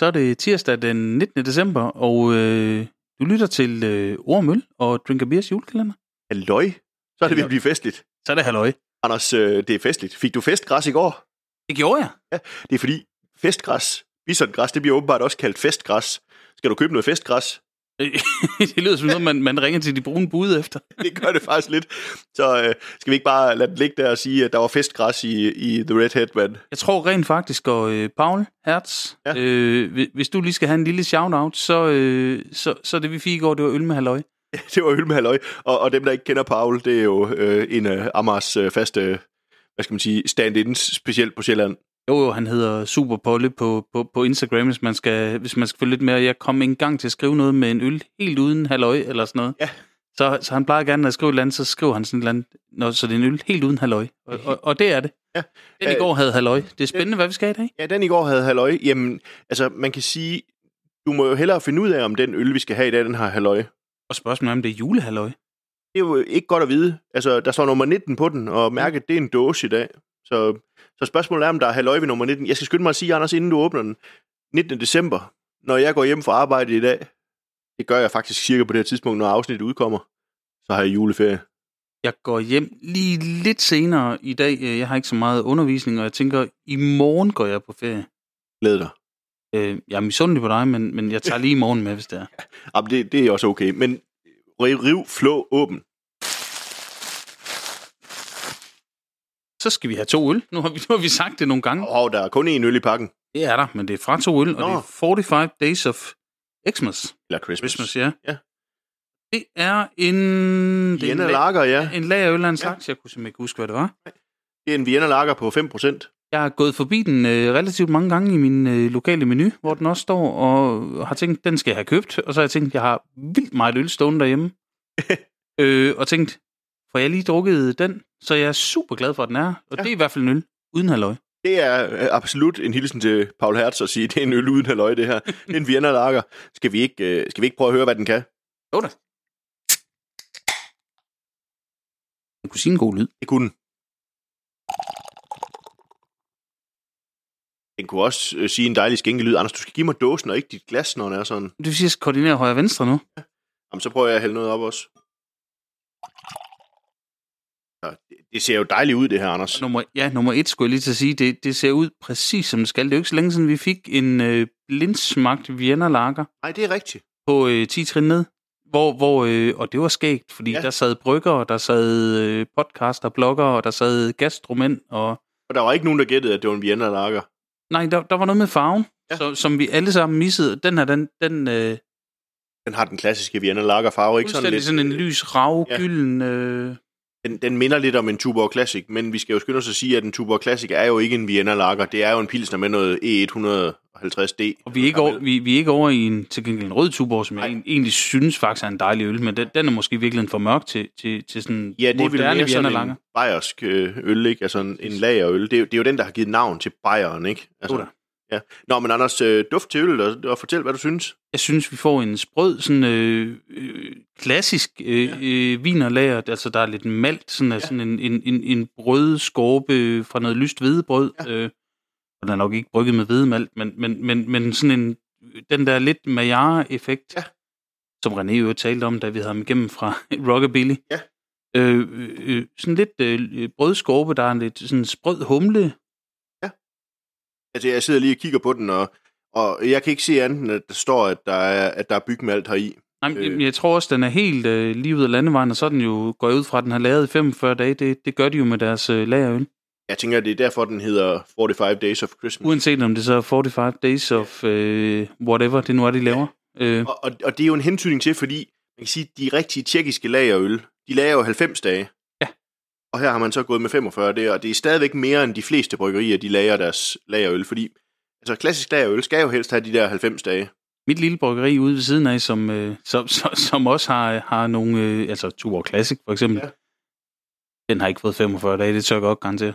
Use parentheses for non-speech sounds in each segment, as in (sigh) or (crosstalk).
Så er det tirsdag den 19. december, og øh, du lytter til øh, Ormøl og Drinker Beers julekalender. Halløj. Så er det ved at blive festligt. Så er det halløj. Anders, øh, det er festligt. Fik du festgræs i går? Det gjorde jeg. Det er fordi festgræs, bisontgræs, det bliver åbenbart også kaldt festgræs. Skal du købe noget festgræs? (laughs) det lyder som noget, man, man ringer til de brune bud efter. (laughs) Det gør det faktisk lidt. Så øh, skal vi ikke bare lade det ligge der og sige, at der var festgræs i, i The Red Headman? Jeg tror rent faktisk, og øh, Paul Hertz, Ja. øh, hvi- hvis du lige skal have en lille shout-out, så, øh, så, så det vi fik i går, det var øl med halløj. (laughs) Det var øl med halløj. Og, og dem, der ikke kender Paul, det er jo øh, en af Amars øh, faste, hvad skal man sige, stand-ins, specielt på Sjælland. Jo, jo, han hedder Super Polle på, på, på Instagram, hvis man, skal, hvis man skal følge lidt mere. Jeg kom en gang til at skrive noget med en øl, helt uden halløj eller sådan noget. Ja. Så, så han plejer gerne, at skrive et eller andet, så skriver han sådan et eller andet, når, så det er en øl helt uden halløj. Og, og, og det er det. Ja. Den i går havde halløj. Det er spændende, hvad vi skal i dag. Ja, den i går havde halløj. Jamen, altså, man kan sige, du må jo hellere finde ud af, om den øl, vi skal have i dag, den har halløj. Og spørgsmålet er, om det er julehalløj. Det er jo ikke godt at vide. Altså, der står nummer 19 på den, og mærket, det er en dåse i dag. Så, så spørgsmålet er, om der er halløj ved nummer 19. Jeg skal skynde mig at sige, Anders, inden du åbner den, 19. december, når jeg går hjem fra arbejde i dag, det gør jeg faktisk cirka på det her tidspunkt, når afsnittet udkommer, så har jeg juleferie. Jeg går hjem lige lidt senere i dag. Jeg har ikke så meget undervisning, og jeg tænker, i morgen går jeg på ferie. Glæd dig. Øh, Jeg er misundelig på dig, men, men jeg tager lige i morgen med, hvis det er. (laughs) Jamen, det, det er også okay, men riv, riv flå, åben. Så skal vi have to øl. Nu har vi, (laughs) nu har vi sagt det nogle gange. Og der er kun én øl i pakken. Det er der, men det er fra to øl, og Nå. det er 45 Days of Xmas. Eller Christmas. Christmas, ja. Ja. Det er en... det Vienna en, Lager, ja. en lagerøl af en Ja. slags. Jeg kunne simpelthen ikke huske, hvad det var. Det er en Vienna Lager på 5%. Jeg har gået forbi den øh, relativt mange gange i min øh, lokale menu, hvor den også står, og har tænkt, den skal jeg have købt. Og så har jeg tænkt, jeg har vildt meget øl stående derhjemme. (laughs) øh, og tænkt, får jeg lige drukket den? Så jeg er super glad for, at den er. Og Ja. det er i hvert fald en øl uden halløj. Det er øh, absolut en hilsen til Paul Hertz at sige, det er en øl uden halløj, det her. Det er en Vienna Lager. Skal vi ikke, øh, skal vi ikke prøve at høre, hvad den kan? Jo da. Jeg kunne sige en god lyd. Det kunne den. Den kunne også øh, sige en dejlig skænkelyd. Anders, du skal give mig dåsen og ikke dit glas, når den er sådan. Det vil sige, at jeg skal koordinere højre og venstre nu. Jamen, så prøver jeg at hælde noget op også. Det, ser jo dejligt ud, det her, Anders. Nummer, ja, nummer et skulle jeg lige til at sige, det, det ser ud præcis som det skal. Det er jo ikke så længe siden, vi fik en øh, blindsmagt Vienna Lager Nej, det er rigtigt. på øh, 10 trin ned. Hvor, hvor, øh, og det var skægt, fordi Ja. der sad brygger, der sad øh, podcaster, blogger, og der sad gastromænd, og Og der var ikke nogen, der gættede, at det var en Vienna Lager. nej, der, der var noget med farven, Ja. så, som vi alle sammen missede. Den her, den, den øh, Den har den klassiske Vienna Lager farve, ikke sådan lidt... sådan en lys, rav, ja. gylden, øh, Den, den minder lidt om en Tuborg Classic, men vi skal jo skynde os at sige, at en Tuborg Classic er jo ikke en Vienna Lager. Det er jo en pilsner med noget E E150D. Og vi er, ikke over, vi, vi er ikke over i en, til gengæld en rød tuborg, som jeg Nej. Nej. egentlig synes faktisk er en dejlig øl, men den, den er måske virkelig for mørk til, til, til sådan Ja, det er moderne Vienna en Lager. bayersk øh, øl, ikke? Altså en, en lagerøl. Det er, jo- det er jo den, der har givet navn til Bayern, ikke? Altså. Ja. Nå, men Anders, øh, duft til øl, og, og fortæl, hvad du synes. Jeg synes, vi får en sprød, sådan øh, øh, klassisk øh, øh, vinerlager, altså der er lidt malt, sådan, ja. sådan en, en, en, en brødskorpe fra noget lyst hvedebrød. Ja. Øh, og den er nok ikke brygget med hvedemalt, men, men, men, men sådan en, den der lidt Maillard-effekt, Ja. som René jo talte om, da vi havde ham igennem fra (laughs) Rockabilly. Ja. Øh, øh, øh, sådan lidt øh, brødskorpe, der er en lidt sådan sprød humle. Altså, jeg sidder lige og kigger på den, og, og jeg kan ikke se andet, end at der står, at der er, at der er bygmalt heri. Nej, Øh. jeg tror også, den er helt øh, lige ud af landevejen, og så den jo, går ud fra, at den har lavet i 45 dage. Det, det gør de jo med deres øh, lagerøl. Jeg tænker, det er derfor, den hedder 45 Days of Christmas. Uanset om det så er 45 days of øh, whatever det nu er, de laver. Øh, Og, og, og det er jo en hentydning til, fordi man kan sige, at de rigtige tjekkiske lagerøl, de lager jo 90 dage. Ja. Og her har man så gået med 45 dage, og det er stadigvæk mere end de fleste bryggerier, de lager deres lagerøl, fordi altså klassisk lagerøl skal jo helst have de der 90 dage. mit lille bryggeri ude ved siden af, som, øh, som, som, som også har, har nogle, øh, altså Tuborg Classic for eksempel, Ja. ja. den har ikke fået 45 dage, det tør jeg godt garantere.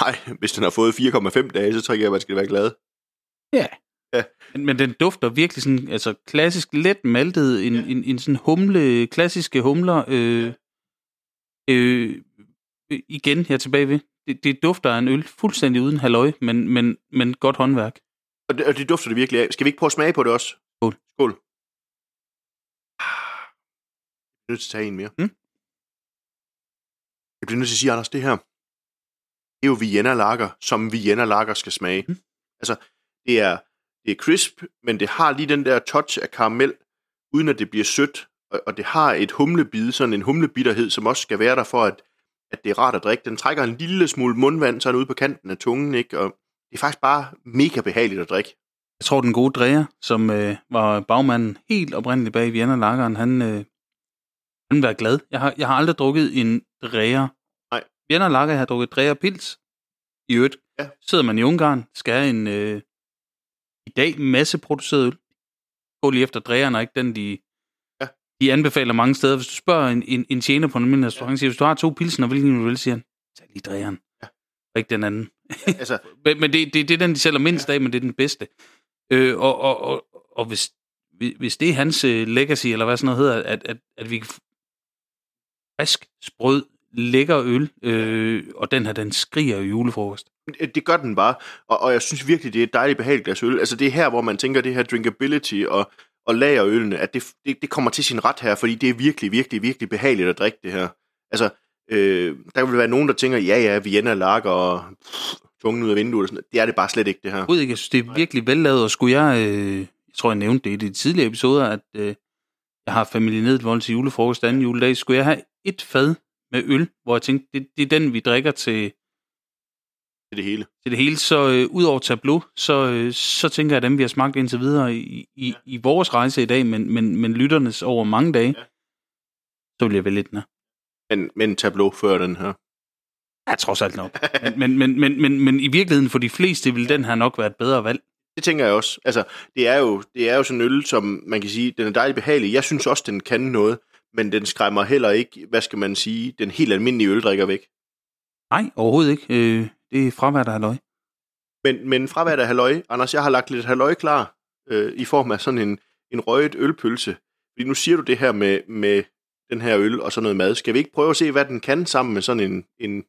Nej, hvis den har fået 4,5 dage, så tror jeg, at man skal være glad. Men, men den dufter virkelig sådan, altså klassisk let maltet, en, ja. en, en sådan humle, klassiske humler, øh, øh, øh, igen her tilbage ved. Det, det dufter af en øl fuldstændig uden halløj, men, men, men godt håndværk. Og det, og det dufter det virkelig af. Skal vi ikke prøve at smage på det også? Skål. Skål. Jeg er nødt til at tage en mere. Mm. Jeg bliver nødt til at sige, Anders, det her, det er jo Vienna Lager, som Vienna Lager skal smage. Mm. Altså, det er, det er crisp, men det har lige den der touch af karamel, uden at det bliver sødt, og, og det har et humlebid, sådan en humlebitterhed, som også skal være der for, at, at det er rart at drikke. Den trækker en lille smule mundvand sådan ude på kanten af tungen, ikke? og det er faktisk bare mega behageligt at drikke. Jeg tror, den gode drejer, som øh, var bagmanden helt oprindeligt bag Vienna Lageren, han, øh, han var glad. Jeg har, jeg har aldrig drukket en drejer. Nej. Vienna Lager jeg har drukket drejer pils. I øvrigt. Ja. Sidder man i Ungarn, skal have en øh, i dag masseproduceret øl. Gå lige efter drejerne, ikke den, de. De anbefaler mange steder. Hvis du spørger en, en, en tjener på en almindelig restaurant, siger, hvis du har to pilsner, hvilken du vil, siger han, tag lige drejeren. Ja. Og ikke den anden. Altså, (laughs) Men, men det, det, det er den, de sælger mindst af, men det er den bedste. Øh, og, og, og, og hvis, hvis det er hans øh, legacy, eller hvad sådan noget hedder, at, at, at vi kan frisk, sprød, lækker øl, øh, og den her, den skriger julefrokost. det det gør den bare, og, og jeg synes virkelig, det er et dejligt behageligt glas øl. Altså det er her, hvor man tænker, det her drinkability og, og lagerølene, at det, det, det kommer til sin ret her, fordi det er virkelig, virkelig, virkelig behageligt at drikke det her. Altså, øh, der vil være nogen, der tænker, ja, ja, Vienna lager og pff, tungen ud af vinduet, og sådan det er det bare slet ikke, det her. Ikke, jeg synes, det er virkelig vellavet, og skulle jeg, øh, jeg tror, jeg nævnte det i de tidligere episoder, at øh, jeg har familie ned til julefrokost anden juledag, skulle jeg have et fad med øl, hvor jeg tænkte, det, det er den, vi drikker til, Det er det hele. til det hele, så øh, ud over tableau, så, øh, så tænker jeg, at dem, vi har smagt indtil videre i, i, i vores rejse i dag, men, men, men lytternes over mange dage, Ja. så vil jeg vælge den her. Men, men tableau før den her. Ja, trods alt nok. Men, men, men, men, men, men i virkeligheden for de fleste vil den her nok være et bedre valg. Det tænker jeg også. Altså, det er jo, det er jo sådan en øl, som man kan sige, den er dejligt behagelig. Jeg synes også, den kan noget, men den skræmmer heller ikke, hvad skal man sige, den helt almindelige øldrikker væk. Nej, overhovedet ikke. Øh, det er fravær, der har løg. Men, men fravær af halløj, Anders, jeg har lagt lidt halløj klar øh, i form af sådan en, en røget ølpølse. Fordi nu siger du det her med, med den her øl og sådan noget mad. Skal vi ikke prøve at se, hvad den kan sammen med sådan en, en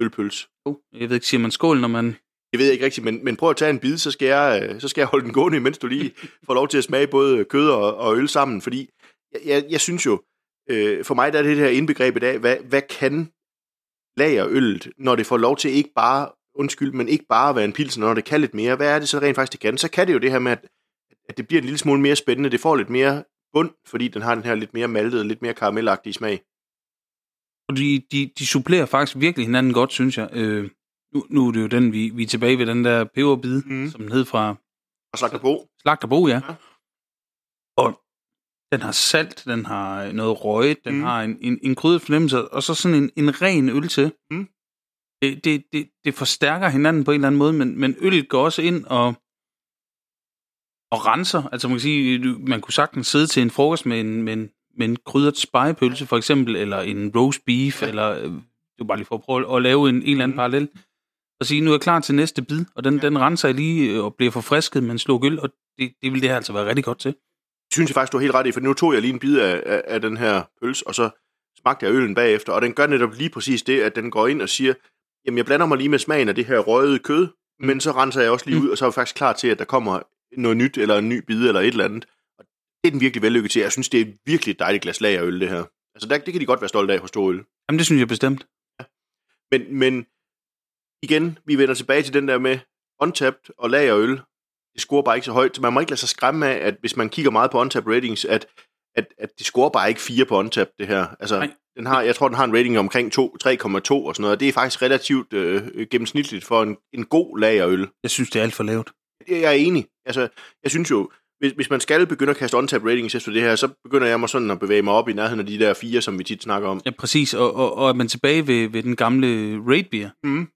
ølpølse? Oh, jeg ved ikke, siger man skål, når man... Jeg ved ikke rigtigt, men, men prøv at tage en bid, så skal, jeg, øh, så skal jeg holde den gående, mens du lige (laughs) får lov til at smage både kød og, og øl sammen. Fordi jeg, jeg, jeg synes jo, øh, for mig der er det her indbegreb i dag, hvad, hvad kan lagerøllet, når det får lov til ikke bare, undskyld, men ikke bare være en pilsen, når det kan lidt mere, hvad er det så rent faktisk, det kan? Så kan det jo det her med, at, at det bliver en lille smule mere spændende, det får lidt mere bund, fordi den har den her lidt mere maltede, lidt mere karamelagtige smag. Fordi de, de supplerer faktisk virkelig hinanden godt, synes jeg. Øh, nu, nu er det jo den, vi, vi er tilbage ved den der peberbid, mm. som den hed fra Og slagterbo. Slagterbo, ja. Ja. Og den har salt, den har noget røget, den Mm. har en, en, en krydret fornemmelse, og så sådan en, en ren øl til. Mm. Det, det, det, det forstærker hinanden på en eller anden måde, men, men øllet går også ind og, og renser. Altså man kan sige, du- man kunne sagtens sidde til en frokost med en, med en, med en krydret spejepølse for eksempel, eller en roast beef, Ja. eller øh, det er bare lige for at prøve at lave en, en eller anden Mm. mm. parallel. Og sige, nu er jeg klar til næste bid, og den, ja. den renser jeg lige øh, og bliver forfrisket med en sluk øl, og det, det vil det her altså være rigtig godt til. Synes jeg faktisk, du har helt ret i, for nu tog jeg lige en bid af, af, af den her pølse, og så smagte jeg øllen bagefter, og den gør netop lige præcis det, at den går ind og siger, jamen jeg blander mig lige med smagen af det her røget kød, men så renser jeg også lige Mm. ud, og så er jeg faktisk klar til, at der kommer noget nyt, eller en ny bid, eller et eller andet. Og det er den virkelig vellykket til. Jeg synes, det er virkelig et dejligt glas lagerøl, det her. Altså, der, det kan de godt være stolte af hos Storøl. Jamen, det synes jeg bestemt. Men, men igen, vi vender tilbage til den der med untapped og lagerøl. Det scorer bare ikke så højt. Man må ikke lade sig skræmme af, at hvis man kigger meget på untapped ratings, at, at, at det scorer bare ikke 4 på untapped, det her. Altså, Nej. den har, jeg tror, den har en rating omkring 2 3,2 og sådan noget. og Det er faktisk relativt øh, gennemsnitligt for en, en god lagerøl. Jeg synes, det er alt for lavt. Jeg er enig. Altså, jeg synes jo, hvis, hvis man skal begynde at kaste untapped ratings efter det her, så begynder jeg mig sådan at bevæge mig op i nærheden af de der fire, som vi tit snakker om. Ja, præcis. Og, og, og er man tilbage ved, ved den gamle Raid Beer, Mm.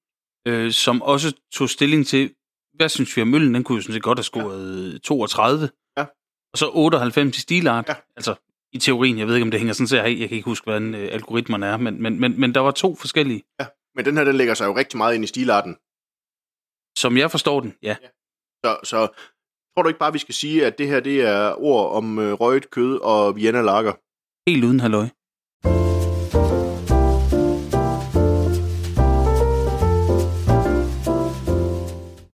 øh, som også tog stilling til, hvad synes om møllen? Den kunne jo sådan set godt have scoret ja. 32. Ja. Og så 98 i stilart. Ja. Altså, i teorien, jeg ved ikke, om det hænger sådan til, jeg, jeg kan ikke huske, hvordan øh, algoritmerne er, men, men, men, men der var to forskellige. Men den her, den lægger sig jo rigtig meget ind i stilarten. Som jeg forstår den, ja. Så, så tror du ikke bare, vi skal sige, at det her det er ord om øh, røget kød og Vienna lager? Helt uden halløj.